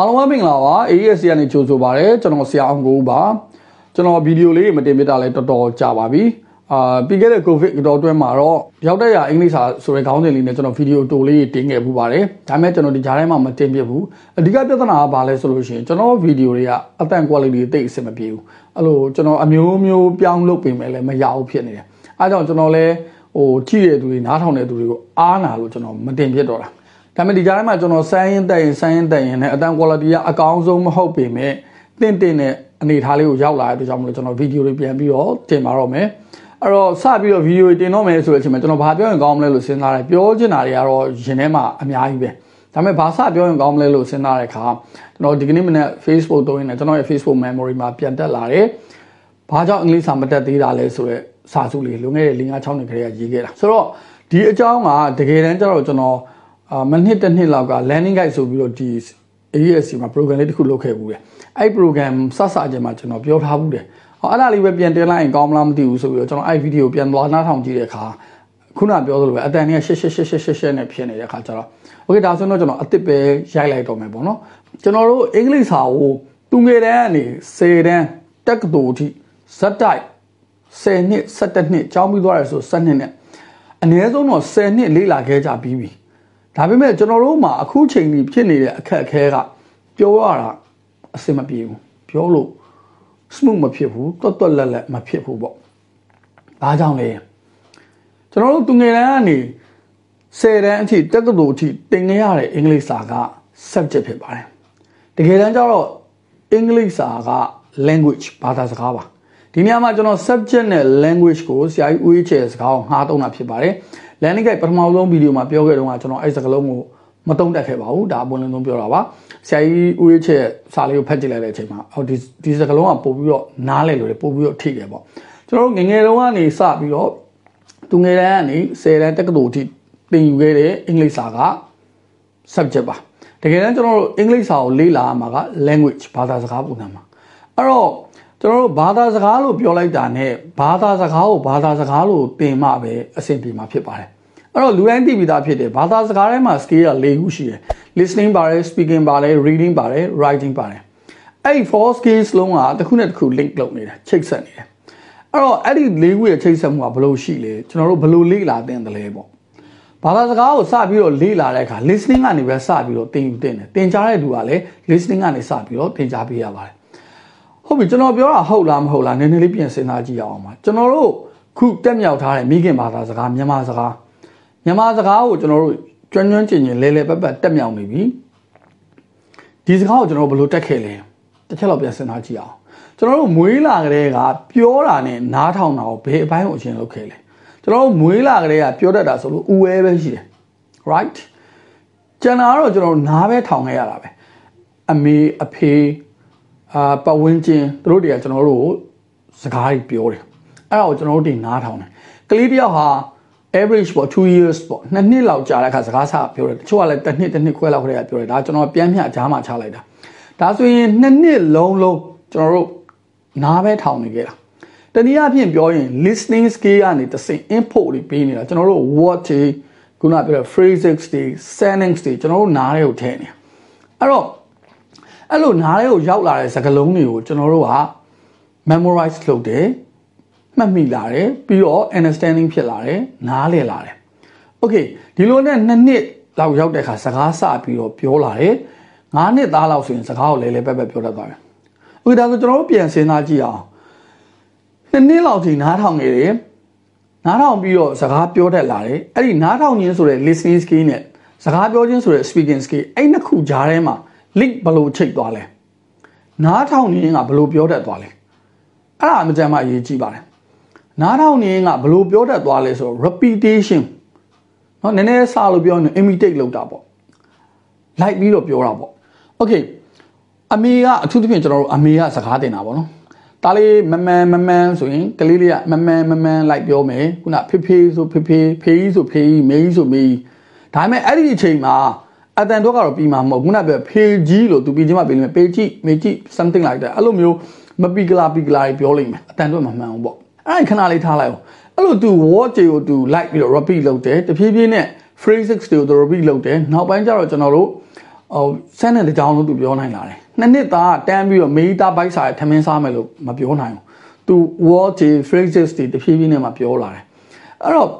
အားလုံးပဲမင်္ဂလာပါ AES ကနေကြိုဆိုပါရစေကျွန်တော်ဆရာအောင်ကိုပါကျွန်တော်ဗီဒီယိုလေးမတင်ပြတာလည်းတော်တော်ကြာပါပြီအာပြီးခဲ့တဲ့ COVID ကတော့အတွင်းမှာတော့ရောက်တဲ့ရအင်္ဂလိပ်စာဆိုတဲ့ခေါင်းစဉ်လေးနဲ့ကျွန်တော်ဗီဒီယိုတိုလေးတင်ခဲ့ပူပါတယ်ဒါပေမဲ့ကျွန်တော်ဒီကြားထဲမှာမတင်ပြဘူးအဓိကပြဿနာကဘာလဲဆိုလို့ရှိရင်ကျွန်တော်ဗီဒီယိုတွေကအတန် quality တိတ်အဆင်မပြေဘူးအဲ့လိုကျွန်တော်အမျိုးမျိုးပြောင်းလုပ်ပြင်မယ်လည်းမရဘူးဖြစ်နေတယ်အဲကြောင့်ကျွန်တော်လည်းဟိုကြည့်တဲ့သူတွေနားထောင်တဲ့သူတွေကိုအားနာလို့ကျွန်တော်မတင်ပြတော့တာ ဒါပေမဲ့ဒီကြားထဲမှာကျွန်တော်ဆိုင်းရင်တက်ရင်ဆိုင်းရင်တက်ရင်လည်းအတန် quality ကအကောင်းဆုံးမဟုတ်ပေမဲ့တင့်တင့်တဲ့အနေအထားလေးကိုရောက်လာတဲ့အတွက်ကြောင့်မလို့ကျွန်တော်ဗီဒီယိုတွေပြန်ပြီးတော့တင်ပါတော့မယ်အဲ့တော့စပြီးတော့ဗီဒီယိုတင်တော့မယ်ဆိုတဲ့အချိန်မှာကျွန်တော်ဘာပြောရင်ကောင်းမလဲလို့စဉ်းစားတယ်ပြောချင်တာတွေကတော့ရင်ထဲမှာအများကြီးပဲဒါပေမဲ့ဘာစပြောရင်ကောင်းမလဲလို့စဉ်းစားတဲ့အခါကျွန်တော်ဒီကနေ့မနေ့ Facebook တုံးနေကျွန်တော်ရဲ့ Facebook memory မှာပြန်တက်လာတယ်ဘာကြောင့်အင်္ဂလိပ်စာမတက်သေးတာလဲဆိုတော့စာစုလေးလွန်ခဲ့တဲ့၄၅6နှစ်ခရေကရေးခဲ့တာဆိုတော့ဒီအကြောင်းကတကယ်တမ်းကျတော့ကျွန်တော် အာမနှစ်တစ်နှစ်လောက်က landing guide ဆိုပြီးတော့ဒီ AESC မှာ program လေးတစ်ခုလုပ်ခဲ့ဘူးတယ်အဲ့ program စစအချိန်မှာကျွန်တော်ပြောထားဘူးတယ်ဟောအဲ့ဒါလေးပဲပြန်တင်လိုက်ရင်ကောင်းမလားမသိဘူးဆိုပြီးတော့ကျွန်တော်အဲ့ video ပြန်သွားနားထောင်ကြည့်တဲ့အခါခုနပြောသလိုပဲအတန်တွေကရှက်ရှက်ရှက်ရှက်ရှက်ရှက်နဲ့ဖြစ်နေတဲ့အခါကျတော့ okay ဒါဆိုတော့ကျွန်တော်အစ်စ်ပဲရိုက်လိုက်တော့မယ်ပေါ့နော်ကျွန်တော်တို့အင်္ဂလိပ်စာကိုသူငယ်တန်းကနေ10တန်းတက္ကသိုလ်အထိဇက်တိုက်10နှစ်17နှစ်ကျောင်းပြီးသွားတယ်ဆို17နှစ်နဲ့အနည်းဆုံးတော့10နှစ်လေ့လာခဲ့ကြပြီးပြီ ဒါပေမဲ့ကျွန်တော်တို့မှာအခုချိန်ကြီးဖြစ်နေတဲ့အခက်အခဲကပြောရတာအဆင်မပြေဘူးပြောလို့ smooth မဖြစ်ဘူးတွတ်တွတ်လက်လက်မဖြစ်ဘူးပေါ့ဘာကြောင့်လဲကျွန်တော်တို့သူငယ်တန်းကနေ10တန်းအထိတက္ကသိုလ်အထိသင်ခဲ့ရတဲ့အင်္ဂလိပ်စာက subject ဖြစ်ပါတယ်တကယ်တမ်းကျတော့အင်္ဂလိပ်စာက language ဘာသာစကားပါဒီနေရာမှာကျွန်တော် subject နဲ့ language ကိုဆရာကြီးဦးချေစကားကိုငှားသုံးတာဖြစ်ပါတယ် landing guide ပထမဆုံးဗီဒီယိုမှာပြောခဲ့တော့ကကျွန်တော်အဲ့စကားလုံးကိုမတုံးတက်ခဲ့ပါဘူးဒါအပွင့်လင်းဆုံးပြောတာပါဆရာကြီးဦးချေစာလေးကိုဖတ်ကြည့်လိုက်တဲ့အချိန်မှာဟောဒီဒီစကားလုံးကပို့ပြီးတော့နားလဲလို့လေပို့ပြီးတော့ထိတယ်ပေါ့ကျွန်တော်တို့ငငယ်တုန်းကနေစပြီးတော့သူငယ်တန်းကနေ10တန်းတက္ကသိုလ်အထိသင်ယူခဲ့တဲ့အင်္ဂလိပ်စာက subject ပါတကယ်တမ်းကျွန်တော်တို့အင်္ဂလိပ်စာကိုလေ့လာရမှာက language ဘာသာစကားပုံစံမှာအဲ့တော့ ကျွန်တော်တို့ဘာသာစကားလို့ပြောလိုက်တာနဲ့ဘာသာစကားကိုဘာသာစကားလို့သင်မှပဲအဆင်ပြေမှာဖြစ်ပါတယ်အဲ့တော့လူတိုင်းသိပြီးသားဖြစ်တယ်ဘာသာစကားထဲမှာ skill က၄ခုရှိတယ် listening ပါတယ် speaking ပါတယ် reading ပါတယ် writing ပါတယ်အဲ့ဒီ four skills လုံးကတစ်ခုနဲ့တစ်ခု link လုပ်နေတယ်ချိတ်ဆက်နေတယ်အဲ့တော့အဲ့ဒီ၄ခုရဲ့ချိတ်ဆက်မှုကဘယ်လိုရှိလဲကျွန်တော်တို့ဘယ်လိုလေ့လာသင်တယ်လဲပေါ့ဘာသာစကားကိုစပြီးတော့လေ့လာတဲ့အခါ listening ကနေပဲစပြီးတော့သင်ယူသင်တယ်သင်ကြားတဲ့သူကလည်း listening ကနေစပြီးတော့သင်ကြားပေးရပါတယ် ဟုတ်ပြီကျွန်တော်ပြောတာဟုတ်လားမဟုတ်လားနည်းနည်းလေးပြင်စဉ်းစားကြည့်ရအောင်ပါကျွန်တော်တို့ခုတက်မြောက်ထားတဲ့မိခင်ဘာသာစကားမြန်မာစကားမြန်မာစကားကိုကျွန်တော်တို့ကျွမ်းကျွမ်းကျင်ကျင်လဲလဲပတ်ပတ်တက်မြောက်နေပြီဒီစကားကိုကျွန်တော်ဘယ်လိုတက်ခဲ့လဲတစ်ချက်တော့ပြန်စဉ်းစားကြည့်အောင်ကျွန်တော်တို့မွေးလာကလေးကပြောတာနဲ့နားထောင်တာကိုဘယ်အပိုင်းကိုအရင်လုပ်ခဲ့လဲကျွန်တော်တို့မွေးလာကလေးကပြောတတ်တာဆိုလို့ဥဝဲပဲရှိတယ် right ကျန်တာတော့ကျွန်တော်တို့နားပဲထောင်ခဲ့ရတာပဲအမေအဖေ အာပတ်ဝန်းကျင်သူတို့တွေကကျွန်တော်တို့စကားတွေပြောတယ်အဲ့ဒါကိုကျွန်တော်တို့တင်နားထောင်တယ်ကလေးတယောက်ဟာ average ပေါ့2 years ပေါ့နှစ်နှစ်လောက်ကြာတဲ့အခါစကားစပြောတယ်တချို့ကလည်းတစ်နှစ်တစ်နှစ်ခွဲလောက်ခရက်ပြောတယ်ဒါကျွန်တော်ပြန်မျှအချားမှချလိုက်တာဒါဆိုရင်နှစ်နှစ်လုံးလုံးကျွန်တော်တို့နားပဲထောင်နေခဲ့တာတနည်းအားဖြင့်ပြောရင် listening skill ကနေတဆင့် input တွေပေးနေတာကျွန်တော်တို့ word တွေခုနပြောတဲ့ phrases တွေ sentence တွေကျွန်တော်တို့နားထဲကိုထည့်နေတာအဲ့တော့ အဲ့လိုနားထဲကိုရောက်လာတဲ့စကားလုံးတွေကိုကျွန်တော်တို့က memorize လုပ်တယ်မှတ်မိလာတယ်ပြီးတော့ understanding ဖြစ်လာတယ်နားလည်လာတယ် okay ဒီလိုနဲ့နှစ်နှစ်လောက်ရောက်တဲ့အခါစကားစပြီးတော့ပြောလာတယ်ငါးနှစ်သားလောက်ဆိုရင်စကားကိုလဲလဲပက်ပက်ပြောတတ်သွားတယ် okay ဒါဆိုကျွန်တော်တို့ပြန်စဉ်းစားကြည့်အောင်နှစ်နှစ်လောက်ထိနားထောင်နေတယ်နားထောင်ပြီးတော့စကားပြောတတ်လာတယ်အဲ့ဒီနားထောင်ခြင်းဆိုတဲ့ listening skill နဲ့စကားပြောခြင်းဆိုတဲ့ speaking skill အဲ့နှစ်ခုကြားထဲမှာ link ဘယ်လိုချိတ်သွားလဲနားထောင်ခြင်းကဘယ်လိုပြောတတ်သွားလဲအဲ့ဒါအမှန်တမ်းမှအရေးကြီးပါတယ်နားထောင်ခြင်းကဘယ်လိုပြောတတ်သွားလဲဆိုတော့ repetition เนาะနည်းနည်းစလို့ပြောရင် imitate လုပ်တာပေါ့လိုက်ပြီးတော့ပြောတာပေါ့ okay အမေကအထူးသဖြင့်ကျွန်တော်တို့အမေကစကားတင်တာပေါ့နော်တားလေးမမန်မမန်ဆိုရင်ကလေးလေးကမမန်မမန်လိုက်ပြောမယ်ခုနဖေဖေဆိုဖေဖေဖေကြီးဆိုဖေကြီးမေကြီးဆိုမေကြီးဒါပေမဲ့အဲ့ဒီအချိန်မှာ အတန်တော့ကတော့ပြီးမှာမဟုတ်ခုနပြောဖေကြီးလို့သူပြီးချင်းမှပြီးလိမ့်မယ်ပေကြီးမေကြီး something like that အဲ့လိုမျိုးမပီကလာပီကလာပြောလိမ့်မယ်အတန်တော့မမှန်ဘူးပေါ့အဲ့ဒီခဏလေးထားလိုက်အောင်အဲ့လိုသူ word တွေကိုသူ like ပြီးတော့ repeat လုပ်တယ်တဖြည်းဖြည်းနဲ့ phrases တွေကိုသူ repeat လုပ်တယ်နောက်ပိုင်းကျတော့ကျွန်တော်တို့ဟိုဆန်းတဲ့တကြောင်လို့သူပြောနိုင်လာတယ်နှစ်နှစ်သားတန်းပြီးတော့မေးတာဘိုက်စာထမင်းစားမယ်လို့မပြောနိုင်ဘူးသူ word တွေ phrases တွေတဖြည်းဖြည်းနဲ့မှပြောလာတယ်အဲ့တော့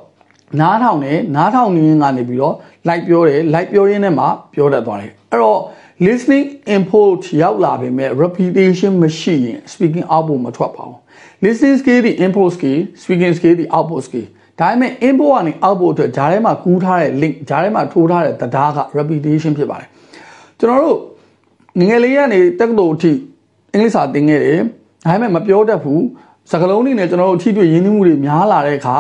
နားထောင်တယ်နားထောင်နေရင်ကနေပြီးတော့ like ပြောတယ် like ပြောရင်းနဲ့မှပြောတတ်သွားတယ်အဲ့တော့ listening input ရောက်လာပေမဲ့ repetition မရှိရင် speaking output မထွက်ပါဘူး listening skill ဒီ input skill speaking skill ဒီ output skill ဒါပေမဲ့ input ကနေ output အတွက်ဂျားထဲမှာကူးထားတဲ့ link ဂျားထဲမှာထိုးထားတဲ့တရားက repetition ဖြစ်ပါတယ်ကျွန်တော်တို့ငငယ်လေးကနေတက္ကသိုလ်အထိအင်္ဂလိပ်စာသင်ခဲ့တယ်ဒါပေမဲ့မပြောတတ်ဘူးစကားလုံးတွေနဲ့ကျွန်တော်တို့အထီးတွေ့ရင်းနှီးမှုတွေများလာတဲ့အခါ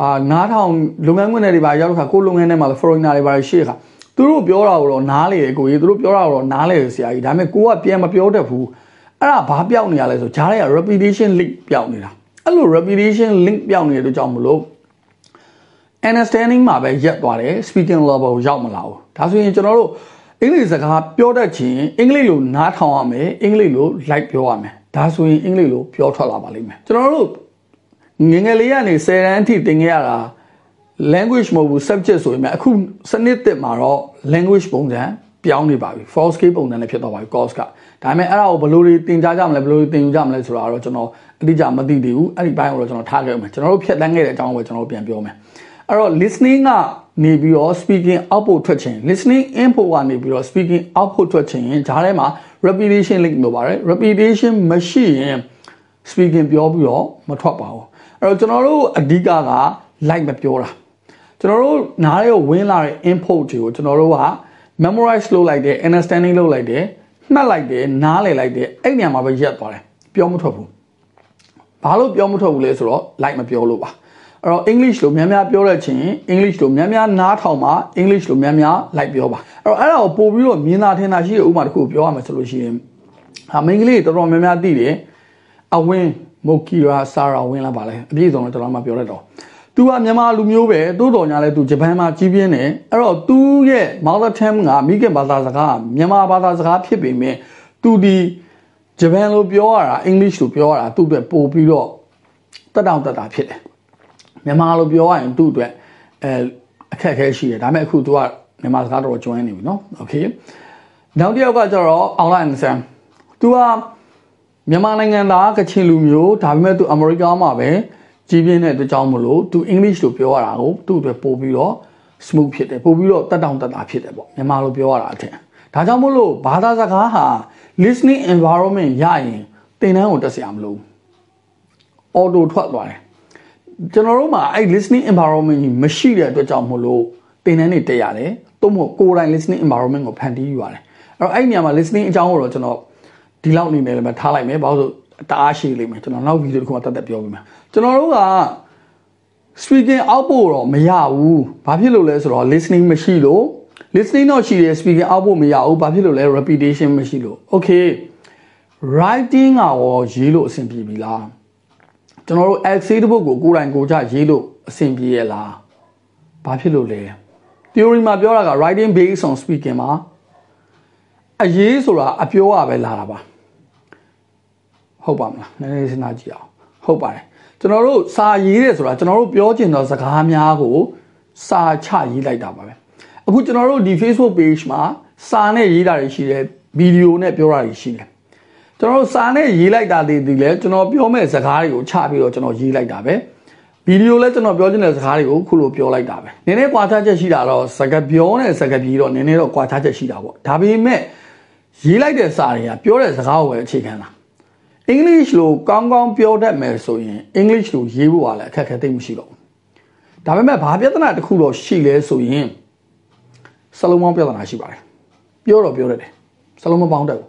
အာနားထောင်လုပ်ငန်းခွင်တွေပါရောက်တဲ့အခါကိုယ်လုပ်ငန်းထဲမှာ foreigner တွေပါရှိတဲ့အခါသူတို့ပြောတာကိုတော့နားလေကိုကြီးသူတို့ပြောတာကိုတော့နားလေဆရာကြီးဒါပေမဲ့ကိုကပြန်မပြောတတ်ဘူးအဲ့ဒါဘာပြောက်နေရလဲဆိုဂျားတွေက repetition link ပြောက်နေတာအဲ့လို repetition link ပြောက်နေတဲ့ကြောင့်မလို့ understanding မှာပဲရက်သွားတယ် speaking level ရောက်မလာဘူးဒါဆိုရင်ကျွန်တော်တို့အင်္ဂလိပ်စကားပြောတတ်ခြင်းအင်္ဂလိပ်လိုနားထောင်ရမယ်အင်္ဂလိပ်လို like ပြောရမယ်ဒါဆိုရင်အင်္ဂလိပ်လိုပြောထွက်လာပါလိမ့်မယ်ကျွန်တော်တို့ ငငယ်လေးကနေ10တန်းအထိသင်ခဲ့ရတာ language မဟုတ်ဘူး subject ဆိုရင်အခုစနစ်တစ်မှာတော့ language ပုံစံပြောင်းနေပါပြီ false scale ပုံစံနဲ့ဖြစ်သွားပါပြီ course ကဒါပေမဲ့အဲ့ဒါကိုဘယ်လိုတွေသင်ကြားကြမလဲဘယ်လိုတွေသင်ယူကြမလဲဆိုတာတော့ကျွန်တော်အတိအကျမသိသေးဘူးအဲ့ဒီဘိုင်းကိုတော့ကျွန်တော်ထားခဲ့မယ်ကျွန်တော်တို့ဖြတ်တန်းခဲ့တဲ့အကြောင်းကိုကျွန်တော်ပြန်ပြောမယ်အဲ့တော့ listening ကနေပြီးတော့ speaking output ထွက်ခြင်း listening input ကနေပြီးတော့ speaking output ထွက်ခြင်းဂျားထဲမှာ repetition link လို့ပါတယ် repetition မရှိရင် speaking ပြောပြီးတော့မထွက်ပါဘူးအဲ့ တော့ကျွန်တော်တို့အဓိကက like မပြောတာကျွန်တော်တို့နားရဲကိုဝင်လာတဲ့ input တွေကိုကျွန်တော်တို့က memorize လုပ်လိုက်တယ် understanding လုပ်လိုက်တယ်မှတ်လိုက်တယ်နားလည်လိုက်တယ်အဲ့ညမှာပဲရက်သွားတယ်ပြောမထွက်ဘူးဘာလို့ပြောမထွက်ဘူးလဲဆိုတော့ like မပြောလို့ပါအဲ့တော့ English လို့များများပြောတဲ့ချင်း English လို့များများနားထောင်မှာ English လို့များများ like ပြောပါအဲ့တော့အဲ့ဒါကိုပို့ပြီးတော့မြင်သာထင်သာရှိတဲ့ဥပမာတစ်ခုပြောရမယ်ဆိုလို့ရှိရင်ဟာမင်္ဂလိတော်တော်များများသိတယ်အဝင်း မိုကီရာဆာရာဝင်းလာပါလေအပြည့်စုံတော့ကျွန်တော်မှပြောရတော့သူကမြန်မာလူမျိုးပဲတိုးတော်ညာလဲသူဂျပန်မှာကြီးပြင်းတယ်အဲ့တော့သူရဲ့ mother tongue ကမိခင်ဘာသာစကားမြန်မာဘာသာစကားဖြစ်ပေမဲ့သူဒီဂျပန်လိုပြောရတာအင်္ဂလိပ်လိုပြောရတာသူ့အတွက်ပို့ပြီးတော့တက်တောင့်တက်တာဖြစ်တယ်မြန်မာလိုပြောရရင်သူ့အတွက်အဲအခက်အခဲရှိတယ်ဒါပေမဲ့အခုသူကမြန်မာစကားတော်ကျွမ်းနေပြီเนาะโอเคနောက်တစ်ယောက်ကကျတော့ online exam သူက မြန်မာနိုင်ငံသားကချင်လူမျိုးဒါပေမဲ့သူအမေရိကမှာပဲကြီးပြင်းတဲ့အတွက်ကြောင့်မလို့သူ English လိုပြောရတာကိုသူ့အတွက်ပို့ပြီးတော့ smooth ဖြစ်တယ်ပို့ပြီးတော့တက်တောင့်တက်တာဖြစ်တယ်ပေါ့မြန်မာလိုပြောရတာအထင်ဒါကြောင့်မလို့ဘာသာစကားဟာ listening environment ရရင်သင်တန်းကိုတက်စရာမလိုဘူး auto ထွက်သွားတယ်ကျွန်တော်တို့မှာအဲ့ listening environment ကြီးမရှိတဲ့အတွက်ကြောင့်မလို့သင်တန်းတွေတက်ရတယ်သို့မဟုတ်ကိုယ်တိုင် listening environment ကိုဖန်တီးယူရတယ်အဲ့တော့အဲ့နေရာမှာ listening အကြောင်းကိုတော့ကျွန်တော် ဒီလောက်နေနေလည်းထားလိုက်မယ်ဘာလို့ဆိုတအားရှိလိမ့်မယ်ကျွန်တော်နောက်ဗီဒီယိုတစ်ခုမှတက်တက်ပြောပြမယ်ကျွန်တော်တို့က speaking output တော့မရဘူးဘာဖြစ်လို့လဲဆိုတော့ listening မရှိလို့ listening တော့ရှိတယ် speaking output မရဘူးဘာဖြစ်လို့လဲ repetition မရှိလို့ okay writing ကရောရေးလို့အဆင်ပြေပြီလားကျွန်တော်တို့ essay တစ်ပုဒ်ကိုကိုယ်တိုင်ကိုယ်ချရေးလို့အဆင်ပြေရဲ့လားဘာဖြစ်လို့လဲ theory မှာပြောတာက writing based on speaking မှာအရေးဆိုတာအပြောရပဲလာတာပါ ဟုတ်ပါမလားနည်းနည်းစဉ်းစားကြည့်အောင်ဟုတ်ပါတယ်ကျွန်တော်တို့စာရေးတယ်ဆိုတာကျွန်တော်တို့ပြောချင်တဲ့စကားများကိုစာချရေးလိုက်တာပါပဲအခုကျွန်တော်တို့ဒီ Facebook page မှာစာနဲ့ရေးတာတွေရှိတယ်ဗီဒီယိုနဲ့ပြောတာတွေရှိတယ်ကျွန်တော်တို့စာနဲ့ရေးလိုက်တာတွေဒီလဲကျွန်တော်ပြောမဲ့စကားတွေကိုချပြီးတော့ကျွန်တော်ရေးလိုက်တာပဲဗီဒီယိုလဲကျွန်တော်ပြောချင်တဲ့စကားတွေကိုခုလိုပြောလိုက်တာပဲနည်းနည်းကွာခြားချက်ရှိတာတော့စကားပြောနဲ့စကားပြီးတော့နည်းနည်းတော့ကွာခြားချက်ရှိတာပေါ့ဒါပေမဲ့ရေးလိုက်တဲ့စာတွေကပြောတဲ့စကားကိုပဲအခြေခံတာ အင်္ဂလိပ်လိုကောင်းကောင်းပြောတတ်မယ်ဆိုရင်အင်္ဂလိပ်လိုရေးဖို့ကလည်းအခက်အခဲသိမရှိတော့ဘူးဒါပေမဲ့ဘာပြဿနာတစ်ခုတော့ရှိလဲဆိုရင်စလုံးပေါင်းပြဿနာရှိပါတယ်ပြောတော့ပြောတတ်တယ်စလုံးမပေါင်းတတ်ဘူး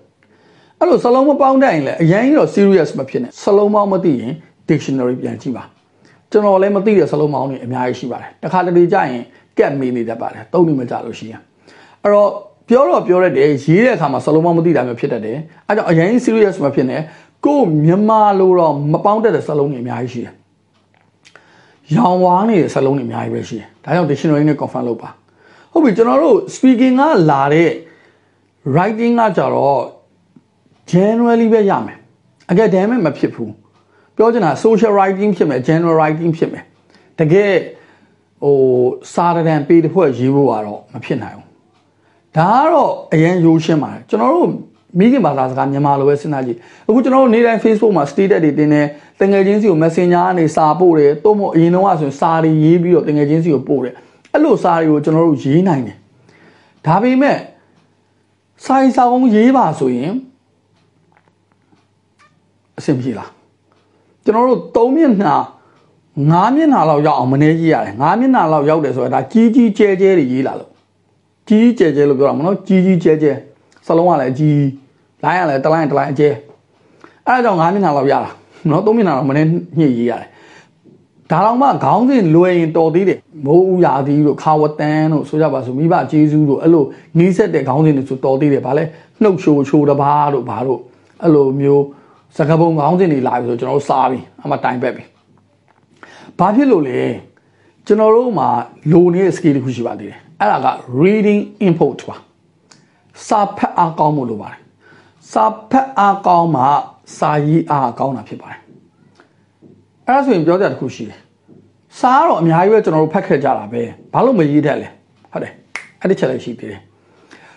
အဲ့လိုစလုံးမပေါင်းတတ်ရင်လည်းအရင်ကြီးတော့ serious မဖြစ်နဲ့စလုံးပေါင်းမသိရင် dictionary ပြန်ကြည့်ပါကျွန်တော်လည်းမသိတဲ့စလုံးပေါင်းတွေအများကြီးရှိပါတယ်တခါတလေကြာရင်ကက်မေးနေတတ်ပါတယ်သုံးနေမကြလို့ရှိရင်အဲ့တော့ပြောတော့ပြောရတယ်ရေးတဲ့အခါမှာစလုံးပေါင်းမသိတာမျိုးဖြစ်တတ်တယ်အဲကြောင့်အရင် serious မဖြစ်နဲ့ ကိုမြန်မာလိုတော့မပေါင်းတတ်တဲ့စလုံးတွေအများကြီးရှိတယ်ရောင်ဝါးနေတဲ့စလုံးတွေအများကြီးပဲရှိတယ်ဒါကြောင့် dictionary နဲ့ confirm လုပ်ပါဟုတ်ပြီကျွန်တော်တို့ speaking ကလာတဲ့ writing ကကြတော့ generally ပဲရမယ် academic မဖြစ်ဘူးပြောချင်တာ social writing ဖြစ်မယ် general writing ဖြစ်မယ်တကယ်ဟိုစာရန်ပေးတစ်ဖွဲ့ရေးဖို့ကတော့မဖြစ်နိုင်ဘူးဒါကတော့အရင်ရိုးရှင်းပါတယ်ကျွန်တော်တို့ မိခင်ဘာသာစကားမြန်မာလိုပဲစဉ်းစားကြည့်အခုကျွန်တော်တို့နေ့တိုင်း Facebook မှာ status တွေတင်တယ်တငယ်ချင်းစီကို Messenger ကနေစာပို့တယ်တို့မို့အရင်တော့ဆိုရင်စာတွေရေးပြီးတော့တငယ်ချင်းစီကိုပို့တယ်အဲ့လိုစာတွေကိုကျွန်တော်တို့ရေးနိုင်တယ်ဒါပေမဲ့စာရေးစာအုံးရေးပါဆိုရင်အဆင်ပြေလားကျွန်တော်တို့၃မျက်နှာ၅မျက်နှာလောက်ရောက်အောင်မနေကြီးရတယ်၅မျက်နှာလောက်ရောက်တယ်ဆိုတာဒါကြီးကြီးကျဲကျဲတွေရေးလာလို့ကြီးကြီးကျဲကျဲလို့ပြောတာမနော်ကြီးကြီးကျဲကျဲစလုံးကလည်းကြီး လိုင်းကလည်းတလိုင်းတလိုင်းအကျဲအဲ့ဒါကြောင့်၅မျက်နှာလောက်ရတာနော်၃မျက်နှာလောက်မနေညှိရေးရတယ်ဒါတော့မှခေါင်းစဉ်လွယ်ရင်တော်သေးတယ်မိုးဦးရာသီတို့ခါဝတန်းတို့ဆိုကြပါစို့မိဘကျေးဇူးတို့အဲ့လိုနီးစက်တဲ့ခေါင်းစဉ်တွေဆိုတော်သေးတယ်ဗာလဲနှုတ်ချိုချိုတဘာတို့ဘာတို့အဲ့လိုမျိုးစကားပုံခေါင်းစဉ်တွေလာပြီဆိုကျွန်တော်တို့စားပြီအမှတိုင်ပက်ပြီဘာဖြစ်လို့လဲကျွန်တော်တို့မှာလိုနေတဲ့ skill တစ်ခုရှိပါသေးတယ်အဲ့ဒါက reading input ပါစာဖတ်အားကောင်းမှုလိုပါတယ် စာဖတ်အားကောင်းမှစာရေးအားကောင်းတာဖြစ်ပါတယ်အဲ့ဒါဆိုရင်ပြောကြတစ်ခုရှိတယ်စာကတော့အများကြီးပဲကျွန်တော်တို့ဖတ်ခဲ့ကြတာပဲဘာလို့မရေးတတ်လဲဟုတ်တယ်အဲ့ဒီချက်လည်းရှိသေးတယ်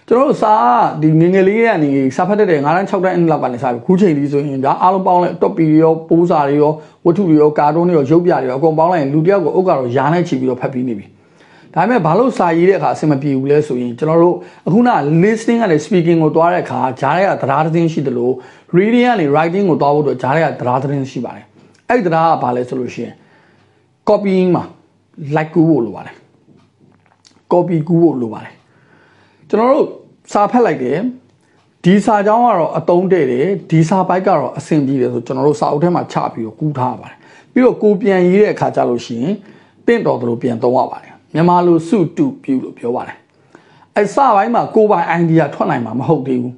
ကျွန်တော်တို့စာဒီငငယ်လေးကနေစာဖတ်တတ်တဲ့9တန်း6တန်းအင်းလောက်ကနေစာပြီးခုချိန်လေးဆိုရင်ဒါအားလုံးပေါင်းလိုက်တော့ပီရောပိုးစာတွေရောဝတ္ထုတွေရောကာတွန်းတွေရောရုပ်ပြတွေရောအကုန်ပေါင်းလိုက်ရင်လူတယောက်ကိုအုပ်ကတော့ယာနဲ့ချီပြီးတော့ဖတ်ပြီးနေပြီ ဒါပေမဲ့ဘာလို့စာရေးတဲ့အခါအဆင်မပြေဘူးလဲဆိုရင်ကျွန်တော်တို့အခုန listening ကနေ speaking ကိုသွားတဲ့အခါဂျားတွေကတရားသတင်းရှိတယ်လို့ reading ကနေ writing ကိုသွားဖို့တော့ဂျားတွေကတရားသတင်းရှိပါတယ်အဲ့ဒီတရားကဘာလဲဆိုလို့ရှိရင် copying မှာ like ကူဖို့လိုပါတယ် copy ကူဖို့လိုပါတယ်ကျွန်တော်တို့စာဖတ်လိုက်တယ်ဒီစာကြောင်းကတော့အတုံးတဲ့တယ်ဒီစာပိုက်ကတော့အဆင်ပြေတယ်ဆိုကျွန်တော်တို့စာအုပ်ထဲမှာချပြီးတော့ကူးထားပါတယ်ပြီးတော့ကိုပြန်ရေးတဲ့အခါကျလို့ရှိရင်တင့်တော်တို့ပြန်သုံးရပါတယ် မြန်မာလိုစုတုပြုလို့ပြောပါတယ်အဲစပိုင်းမှာကိုပိုင် idea ထွက်နိုင်မှာမဟုတ်သေးဘူး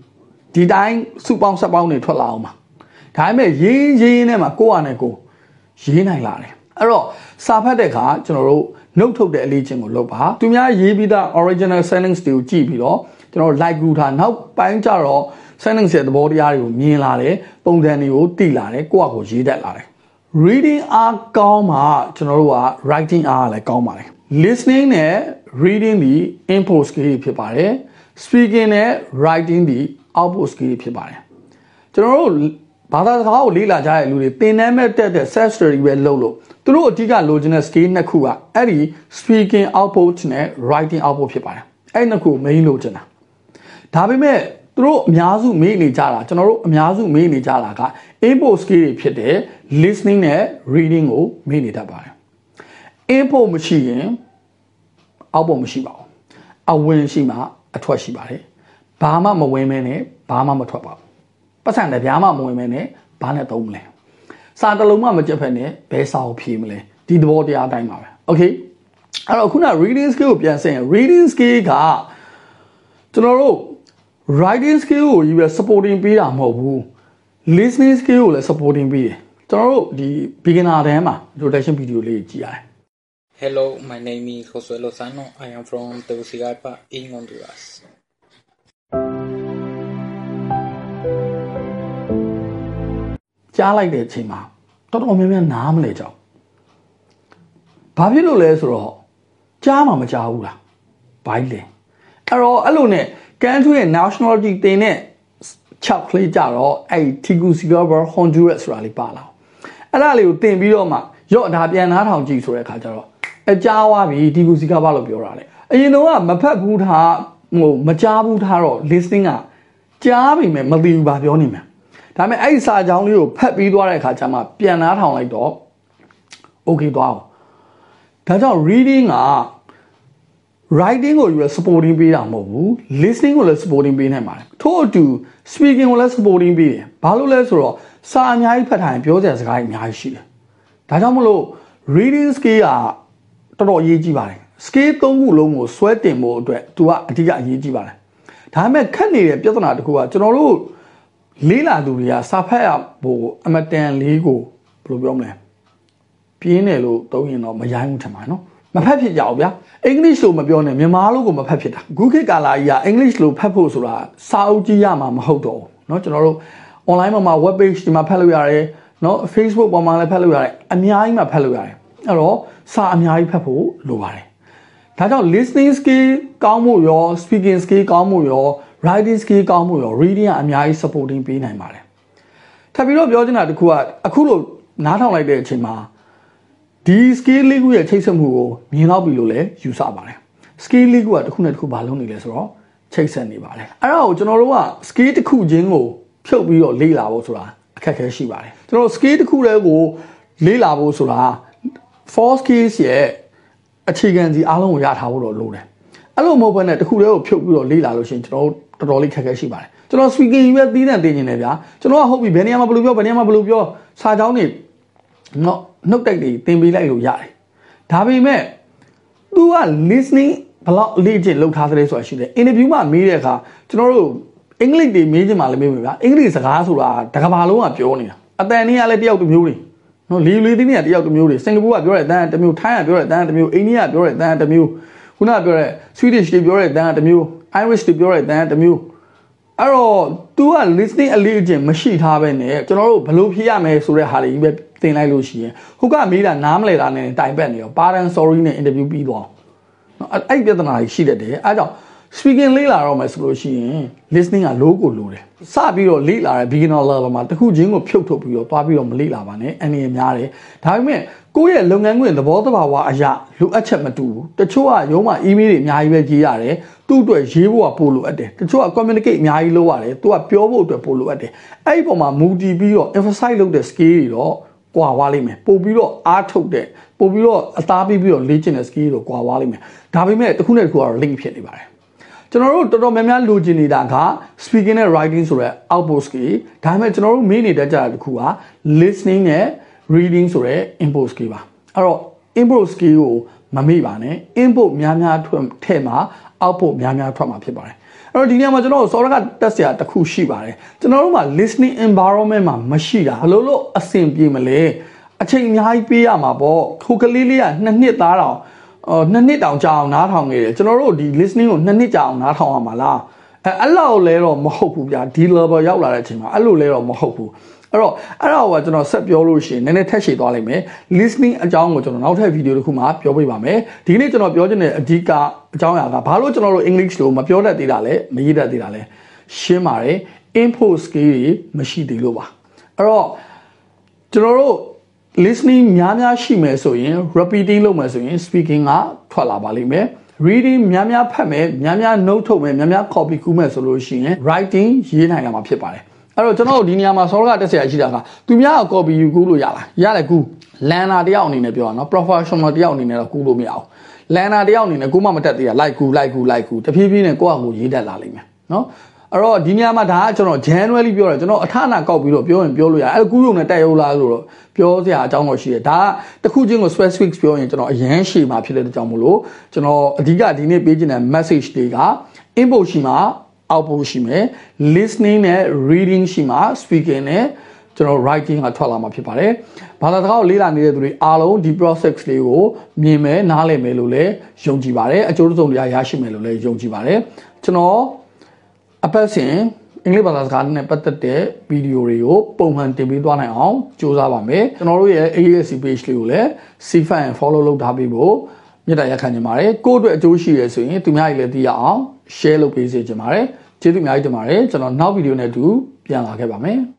ဒီတိုင်းစုပေါင်းဆက်ပေါင်းတွေထွက်လာအောင်ပါဒါပေမဲ့ရင်းရင်းနဲ့မှာကိုယ့်အနေကိုရေးနိုင်လာတယ်အဲ့တော့စာဖတ်တဲ့အခါကျွန်တော်တို့နှုတ်ထုတ်တဲ့အလေးချင်းကိုလုပ်ပါသူများရေးပြီးသား original sentence တွေကိုကြည့်ပြီးတော့ကျွန်တော် like ကူထားနောက်ပိုင်းကျတော့ sentence ရဲ့သဘောတရားတွေကိုမြင်လာတယ်ပုံစံတွေကိုသိလာတယ်ကိုယ့်အကိုရေးတတ်လာတယ် reading အားကောင်းမှကျွန်တော်တို့က writing အားလည်းကောင်းပါတယ် listening နဲ့ reading ဒီ input skill ဖြစ်ပါတယ် speaking နဲ့ writing ဒီ output skill ဖြစ်ပါတယ်ကျွန်တော်တို့ဘာသာစကားကိုလေ့လာကြတဲ့လူတွေသင်တန်းမဲ့တက်တဲ့ self study ပဲလုပ်လို့သူတို့အဓိကလိုချင်တဲ့ skill နှစ်ခုကအဲ့ဒီ speaking output နဲ့ writing output ဖြစ်ပါတယ်အဲ့နှစ်ခု main လိုချင်တာဒါပေမဲ့သူတို့အများစုမေးနေကြတာကျွန်တော်တို့အများစုမေးနေကြတာက input skill တွေဖြစ်တဲ့ listening နဲ့ reading ကိုမေးနေတတ်ပါတယ် input မရှိရင် output မရှိပါဘူးအဝင်ရှိမှအထွက်ရှိပါတယ်ဘာမှမဝင်မဲနဲ့ဘာမှမထွက်ပါဘူးပတ်စံလည်းဗျာမှမဝင်မဲနဲ့ဘာနဲ့သုံးမလဲစာတလုံးမှမကြက်ဖက်နဲ့ဘယ်စာကိုဖြေမလဲဒီသဘောတရားအတိုင်းပါပဲ okay အဲ့တော့ခုန reading skill ကိုပြန်ဆင်ရင် reading skill ကကျွန်တော်တို့ writing skill ကိုကြီးပဲ supporting ပေးတာမဟုတ်ဘူး listening skill ကိုလည်း supporting ပေးတယ်ကျွန်တော်တို့ဒီ beginner တန်းမှာ introduction video လေးကြည့်ရတယ် Hello, my name is Josué Lozano. I am from Tegucigalpa in Honduras. ကြားလိုက်တဲ့အချိန်မှာတော်တော်များများနားမလဲကြောက်ဘာဖြစ်လို့လဲဆိုတော့ကြားမှမကြားဘူးလားဘိုင်းလေအဲ့တော့အဲ့လိုနဲ့ကန်ထူရဲ့ nationality တင်တဲ့6ကလေးကြတော့အဲ့ Tegucigalpa Honduras ဆိုတာလေးပါလာအဲ့ဒါလေးကိုတင်ပြီးတော့မှရော့ဒါပြန်နားထောင်ကြည့်ဆိုတဲ့အခါကျတော့ အကြားသွားပြီ Tegucigalpa လို့ပြောတာလေအရင်တော့ကမဖတ်ဘူးထားဟိုမကြားဘူးထားတော့ listening ကကြားပြီမဲ့မသိဘူးပါပြောနေမှာဒါပေမဲ့အဲ့ဒီစာကြောင်းလေးကိုဖတ်ပြီးသွားတဲ့အခါကျမှပြန်နားထောင်လိုက်တော့ okay သွားအောင်ဒါကြောင့် reading က writing ကိုယူရ supporting ပေးတာမဟုတ်ဘူး listening ကိုလည်း supporting ပေးနိုင်ပါတယ်ထို့အတူ speaking ကိုလည်း supporting ပေးတယ်ဘာလို့လဲဆိုတော့စာအများကြီးဖတ်ထားရင်ပြောစရာစကားကြီးအများကြီးရှိတယ်ဒါကြောင့်မလို့ reading skill က တော်တော်အရေးကြီးပါတယ် skill သုံးခုလုံးကိုဆွဲတင်ဖို့အတွက် तू ကအဓိကအရေးကြီးပါတယ်ဒါပေမဲ့ခက်နေတဲ့ပြဿနာတစ်ခုကကျွန်တော်တို့လေးလာသူတွေကစာဖတ်ရဖို့အမတန်လေးကိုဘယ်လိုပြောမလဲပြင်းတယ်လို့သုံးရင်တော့မရိုင်းဘူးထင်ပါနော်မဖတ်ဖြစ်ကြအောင်ဗျာအင်္ဂလိပ်လိုမပြောနဲ့မြန်မာလိုကိုမဖတ်ဖြစ်တာဂုခေတ်ကာလာကြီးကအင်္ဂလိပ်လိုဖတ်ဖို့ဆိုတာစာအုပ်ကြီးရမှာမဟုတ်တော့ဘူးเนาะကျွန်တော်တို့ online မှာ web page ဒီမှာဖတ်လို့ရတယ်เนาะ Facebook ပေါ်မှာလည်းဖတ်လို့ရတယ်အများကြီးမှာဖတ်လို့ရတယ် အဲ့တော့စာအများကြီးဖတ်ဖို့လိုပါတယ်ဒါကြောင့် listening skill ကောင်းမှုရော speaking skill ကောင်းမှုရော writing skill ကောင်းမှုရော reading ကအများကြီး supporting ပေးနိုင်ပါတယ်ထပ်ပြီးတော့ပြောချင်တာတစ်ခုကအခုလို့နားထောင်လိုက်တဲ့အချိန်မှာဒီ skill လေးခုရဲ့ချိတ်ဆက်မှုကိုမြင်တော့ပြီလို့လည်းယူဆပါတယ် skill လေးခုကတစ်ခုနဲ့တစ်ခုဘာလုပ်နေလဲဆိုတော့ချိတ်ဆက်နေပါတယ်အဲ့ဒါကိုကျွန်တော်တို့က skill တစ်ခုချင်းကိုဖြုတ်ပြီးတော့လေ့လာဖို့ဆိုတာအခက်အခဲရှိပါတယ်ကျွန်တော် skill တစ်ခုတည်းကိုလေ့လာဖို့ဆိုတာ four skills ရဲ့အခြေခံစီအားလုံးကိုရထားဖို့တော့လိုတယ်အဲ့လိုမဟုတ်ဘဲနဲ့တစ်ခုတည်းကိုဖြုတ်ပြီးတော့လေ့လာလို့ရှိရင်ကျွန်တော်တို့တော်တော်လေးခက်ခဲရှိပါတယ်ကျွန်တော် speaking ပဲသီးသန့်သိနေတယ်ဗျာကျွန်တော်ကဟုတ်ပြီဘယ်နေရာမှာဘယ်လိုပြောဘယ်နေရာမှာဘယ်လိုပြောစာကြောင်းတွေနော်နှုတ်တိုက်တွေသင်ပေးလိုက်လို့ရတယ်ဒါပေမဲ့ तू က listening ဘလောက်လေ့ကျင့်လုပ်ထားသလဲဆိုတာရှိတယ် interview မှာမေးတဲ့အခါကျွန်တော်တို့အင်္ဂလိပ်တွေမေးချင်မှလည်းမေးမယ်ဗျာအင်္ဂလိပ်စကားဆိုတာတကဘာလုံးကပြောနေတာအတန်နည်းကလည်းတယောက်တစ်မျိုးတွေ နော်လီလီတင်းကတယောက်တစ်မျိုးတွေစင်ကာပူကပြောတဲ့အတန်တစ်မျိုးထိုင်းကပြောတဲ့အတန်တစ်မျိုးအိန္ဒိယပြောတဲ့အတန်တစ်မျိုးခုနကပြောတဲ့ Swedish တွေပြောတဲ့အတန်တစ်မျိုး Irish တွေပြောတဲ့အတန်တစ်မျိုးအဲ့တော့ तू က listening အလေးအကျင့်မရှိထားပဲနဲ့ကျွန်တော်တို့ဘလို့ဖြေရမယ်ဆိုတဲ့ဟာတွေကြီးပဲသင်လိုက်လို့ရှိရင်ဟိုကမေးတာနားမလဲတာနဲ့တိုင်ပတ်နေရော pardon sorry နဲ့ interview ပြီးသွားနော်အဲ့ပြဿနာကြီးရှိတတ်တယ်အဲကြောင့် speaking လေ့လာတော့မယ်ဆိုလို့ရှိရင် listening က low ကိုလိုတယ်စပြီးတော့လေ့လာတဲ့ beginner level မှာတခုချင်းကိုဖြုတ်ထုတ်ပြီးတော့သွားပြီးတော့မလေ့လာပါနဲ့အနေနဲ့များတယ်ဒါပေမဲ့ကိုယ့်ရဲ့လုပ်ငန်းခွင်သဘောတဘာဝအရာလိုအပ်ချက်မတူဘူးတချို့ကရုံးမှာ email တွေအများကြီးပဲရေးရတယ်သူ့အတွက်ရေးဖို့ကပိုလိုအပ်တယ်တချို့က communicate အများကြီးလုပ်ရတယ်သူကပြောဖို့အတွက်ပိုလိုအပ်တယ်အဲ့ဒီပုံမှာ move တည်ပြီးတော့ emphasize လုပ်တဲ့ skill တွေတော့ကွာဝါလိမ့်မယ်ပို့ပြီးတော့အားထုတ်တဲ့ပို့ပြီးတော့အသားပြီးပြီးတော့လေ့ကျင့်တဲ့ skill တွေကွာဝါလိမ့်မယ်ဒါပေမဲ့တစ်ခုနဲ့တစ်ခုကတော့ link ဖြစ်နေပါတယ် ကျွန်တော်တို့တော်တော်များများလိုချင်နေတာက speaking နဲ့ writing ဆိုတဲ့ output skill ဒါပေမဲ့ကျွန်တော်တို့မေးနေတတ်ကြတာတစ်ခုက listening နဲ့ reading ဆိုတဲ့ input skill ပါအဲ့တော့ input skill ကိုမမေ့ပါနဲ့ input များများထွက်ထဲမှာ output များများထွက်မှာဖြစ်ပါတယ်အဲ့တော့ဒီနေရာမှာကျွန်တော်တို့စောရကတက်စရာတစ်ခုရှိပါတယ်ကျွန်တော်တို့မှာ listening environment မှာမရှိတာဘလို့လို့အဆင်ပြေမလဲအချိန်အများကြီးပေးရမှာပေါ့ခိုကလေးလေးကနှစ်နှစ်သားတောင် အော်နှစ်နှစ်တောင်ကြာအောင်နားထောင်နေတယ်ကျွန်တော်တို့ဒီ listening ကိုနှစ်နှစ်ကြာအောင်နားထောင်ရမှာလားအဲအဲ့လောက်လဲတော့မဟုတ်ဘူးဗျာဒီ level ရောက်လာတဲ့အချိန်မှာအဲ့လိုလဲတော့မဟုတ်ဘူးအဲ့တော့အဲ့ဒါကိုကျွန်တော်ဆက်ပြောလို့ရှိရင်နည်းနည်းထက်ရှည်သွားလိမ့်မယ် listening အကြောင်းကိုကျွန်တော်နောက်ထပ်ဗီဒီယိုတစ်ခုမှာပြောပြပါမယ်ဒီနေ့ကျွန်တော်ပြောချင်တဲ့အဓိကအကြောင်းအရာကဘာလို့ကျွန်တော်တို့ English လို့မပြောတတ်သေးတာလဲမရေးတတ်သေးတာလဲရှင်းပါတယ် info skill တွေမရှိသေးလို့ပါအဲ့တော့ကျွန်တော်တို့ listening များများရှိမယ်ဆိုရင် repeating လုပ်မယ်ဆိုရင် speaking ကထွက်လာပါလိမ့်မယ် reading များများဖတ်မယ်များများ note ထုတ်မယ်များများ copy ကူးမယ်ဆိုလို့ရှိရင် writing ရေးနိုင်လာမှာဖြစ်ပါတယ်အဲ့တော့ကျွန်တော်တို့ဒီနေရာမှာ solve ကတက်เสียရှိတာကသူများက copy ယူကူးလို့ရလားရတယ်ကူး learner တယောက်အနေနဲ့ပြောရအောင်နော် professional တယောက်အနေနဲ့တော့ကူးလို့မရအောင် learner တယောက်အနေနဲ့ကိုမှမတက်သေးတာ like ကူ like ကူ like ကူတဖြည်းဖြည်းနဲ့ကိုယ့်အကူရေးတတ်လာလိမ့်မယ်နော် အဲ့တော့ဒီနေရာမှာဒါကကျွန်တော် January ပြောတယ်ကျွန်တော်အထနာကောက်ပြီးတော့ပြောရင်ပြောလို့ရအဲ့ကူးရုံနဲ့တက်ရုံလားဆိုတော့ပြောစရာအကြောင်းတော့ရှိတယ်ဒါကတခုချင်းကို specific ပြောရင်ကျွန်တော်အရန်ရှည်မှာဖြစ်တဲ့အကြောင်းမို့လို့ကျွန်တော်အဓိကဒီနေ့ပေးချင်တဲ့ message တွေက input ရှိမှာ output ရှိမယ် listening နဲ့ reading ရှိမှာ speaking နဲ့ကျွန်တော် writing ကထွက်လာမှာဖြစ်ပါတယ်။ဘာသာစကားကိုလေ့လာနေတဲ့သူတွေအားလုံးဒီ process လေးကိုမြင်မယ်နားလည်မယ်လို့လည်းယုံကြည်ပါတယ်။အကျိုးဆုံးတရားရရှိမယ်လို့လည်းယုံကြည်ပါတယ်။ကျွန်တော် အပတ်စဉ်အင်္ဂလိပ်ဘာသာစကားနဲ့ပတ်သက်တဲ့ဗီဒီယိုတွေကိုပုံမှန်တင်ပေးသွားနိုင်အောင်ကြိုးစားပါမယ်။ကျွန်တော်တို့ရဲ့ AAC page လေးကိုလည်း CFan follow လုပ်ထားပေးဖို့မြတ်တရားခံနေပါတယ်။ကိုယ့်အတွက်အကျိုးရှိရဆိုရင်သူများကြီးလည်းသိရအောင် share လုပ်ပေးစေချင်ပါတယ်။ကျေးဇူးအများကြီးတင်ပါတယ်ကျွန်တော်နောက်ဗီဒီယိုနဲ့အတူပြန်လာခဲ့ပါမယ်။